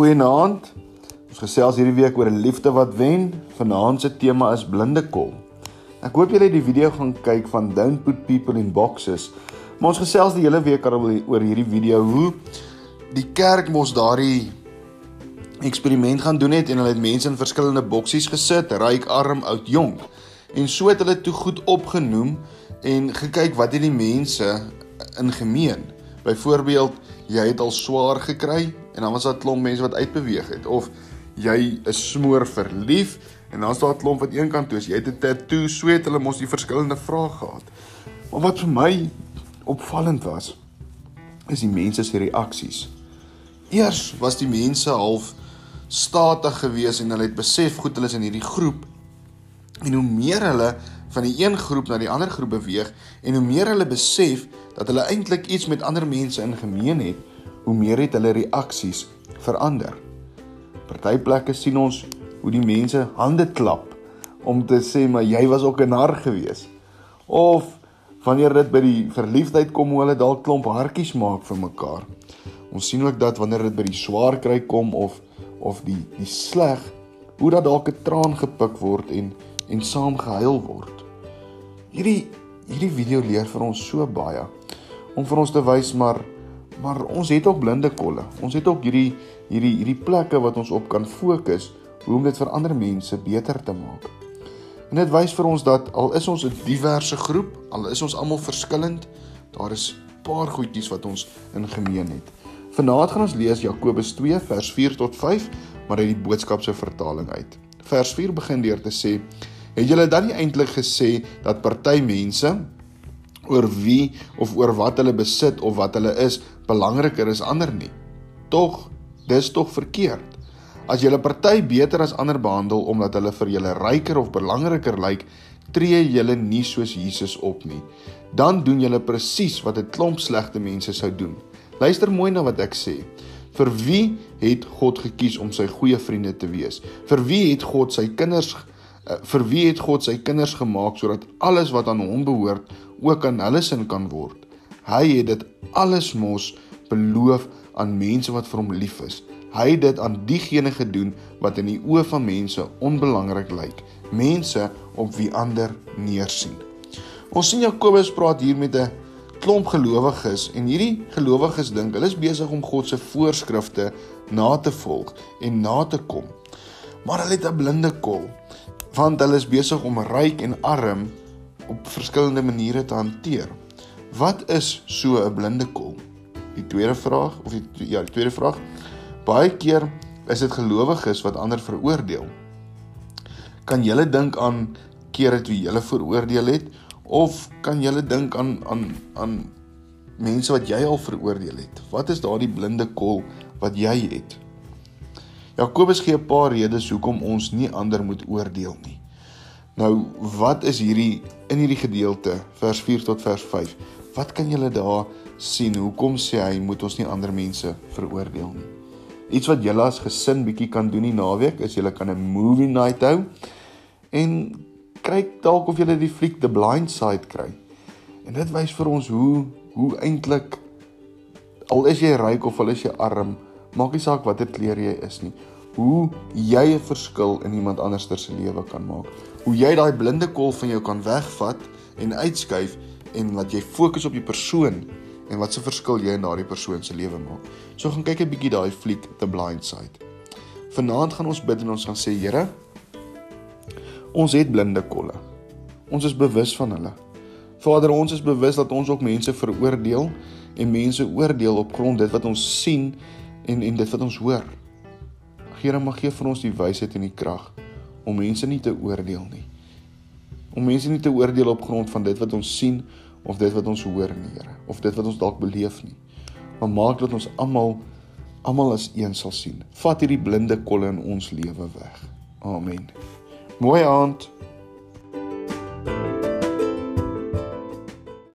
Goeienaand. Ons gesels hierdie week oor 'n liefde wat wen. Vanaand se tema is blinde kol. Ek hoop julle het die video gaan kyk van Don't Put People in Boxes. Maar ons gesels die hele week oor hierdie video hoe die kerk mos daardie eksperiment gaan doen het en hulle het mense in verskillende boksies gesit, ryk, arm, oud, jonk. En so het hulle toe goed opgenoem en gekyk wat het die mense in gemeen. Byvoorbeeld, jy het al swaar gekry en dan was daar 'n klomp mense wat uitbeweeg het of jy is smoor verlief en dan is daar 'n klomp wat eenkant toe is. Jy het 'n tattoo, sweet hulle mos die verskillende vrae gehad. Maar wat vir my opvallend was, is die mense se reaksies. Eers was die mense half statig geweest en hulle het besef goed hulle is in hierdie groep. En hoe meer hulle van die een groep na die ander groep beweeg en hoe meer hulle besef dat hulle eintlik iets met ander mense in gemeen het, hoe meer het hulle reaksies verander. Party plekke sien ons hoe die mense hande klap om te sê maar jy was ook 'n nar gewees. Of wanneer dit by die verliefdheid kom hoe hulle dalk klomp hartjies maak vir mekaar. Ons sien ook dat wanneer dit by die swaar kry kom of of die die sleg hoe dat dalk 'n traan gepik word en en saam gehuil word. Hierdie hierdie video leer vir ons so baie om vir ons te wys maar maar ons het ook blinde kolle. Ons het ook hierdie hierdie hierdie plekke wat ons op kan fokus hoe om dit vir ander mense beter te maak. En dit wys vir ons dat al is ons 'n diverse groep, al is ons almal verskillend, daar is paar goedjies wat ons in gemeen het. Vanaand gaan ons lees Jakobus 2 vers 4 tot 5, maar uit die boodskap se vertaling uit. Vers 4 begin deur te sê: "Het julle dan nie eintlik gesê dat party mense oor wie of oor wat hulle besit of wat hulle is belangriker as ander nie? Tog, dis tog verkeerd. As julle party beter as ander behandel omdat hulle vir julle ryker of belangriker lyk, tree julle nie soos Jesus op nie. Dan doen julle presies wat 'n klomp slegte mense sou doen." Luister mooi na wat ek sê. Vir wie het God gekies om sy goeie vriende te wees? Vir wie het God sy kinders eh, vir wie het God sy kinders gemaak sodat alles wat aan hom behoort ook aan hulle sin kan word? Hy het dit alles mos beloof aan mense wat vir hom lief is. Hy het dit aan diegene gedoen wat in die oë van mense onbelangrik lyk, mense op wie ander neersien. Ons sien Jakobus praat hier met 'n klomp gelowiges en hierdie gelowiges dink hulle is besig om God se voorskrifte na te volg en na te kom. Maar hulle het 'n blinde kol want hulle is besig om ryk en arm op verskillende maniere te hanteer. Wat is so 'n blinde kol? Die tweede vraag of die ja, die tweede vraag. Baie keer is dit gelowiges wat ander veroordeel. Kan jy dink aan kere toe jy hulle veroordeel het Of kan jy dink aan aan aan mense wat jy al veroordeel het? Wat is daardie blinde kol wat jy het? Jakobus gee 'n paar redes hoekom ons nie ander moet oordeel nie. Nou, wat is hierdie in hierdie gedeelte vers 4 tot vers 5? Wat kan julle daar sien? Hoekom sê hy moet ons nie ander mense veroordeel nie? Iets wat julle as gesin bietjie kan doen die naweek is julle kan 'n movie night hou en kyk dalk of jy die fliek The Blind Side kry. En dit wys vir ons hoe hoe eintlik al is jy ryk of al is jy arm, maak nie saak watter kleer jy is nie. Hoe jy 'n verskil in iemand anders se lewe kan maak. Hoe jy daai blinde kol van jou kan wegvat en uitskuif en laat jy fokus op die persoon en wat se verskil jy in daardie persoon se lewe maak. So gaan kyk 'n bietjie daai fliek The Blind Side. Vanaand gaan ons bid en ons gaan sê Here, Ons het blinde kolle. Ons is bewus van hulle. Vader, ons is bewus dat ons ook mense veroordeel en mense oordeel op grond dit wat ons sien en en dit wat ons hoor. Here, mag gee vir ons die wysheid en die krag om mense nie te oordeel nie. Om mense nie te oordeel op grond van dit wat ons sien of dit wat ons hoor nie, Here, of dit wat ons dalk beleef nie. Maar maak dat ons almal almal as een sal sien. Vat hierdie blinde kolle in ons lewe weg. Amen. Mooi aand.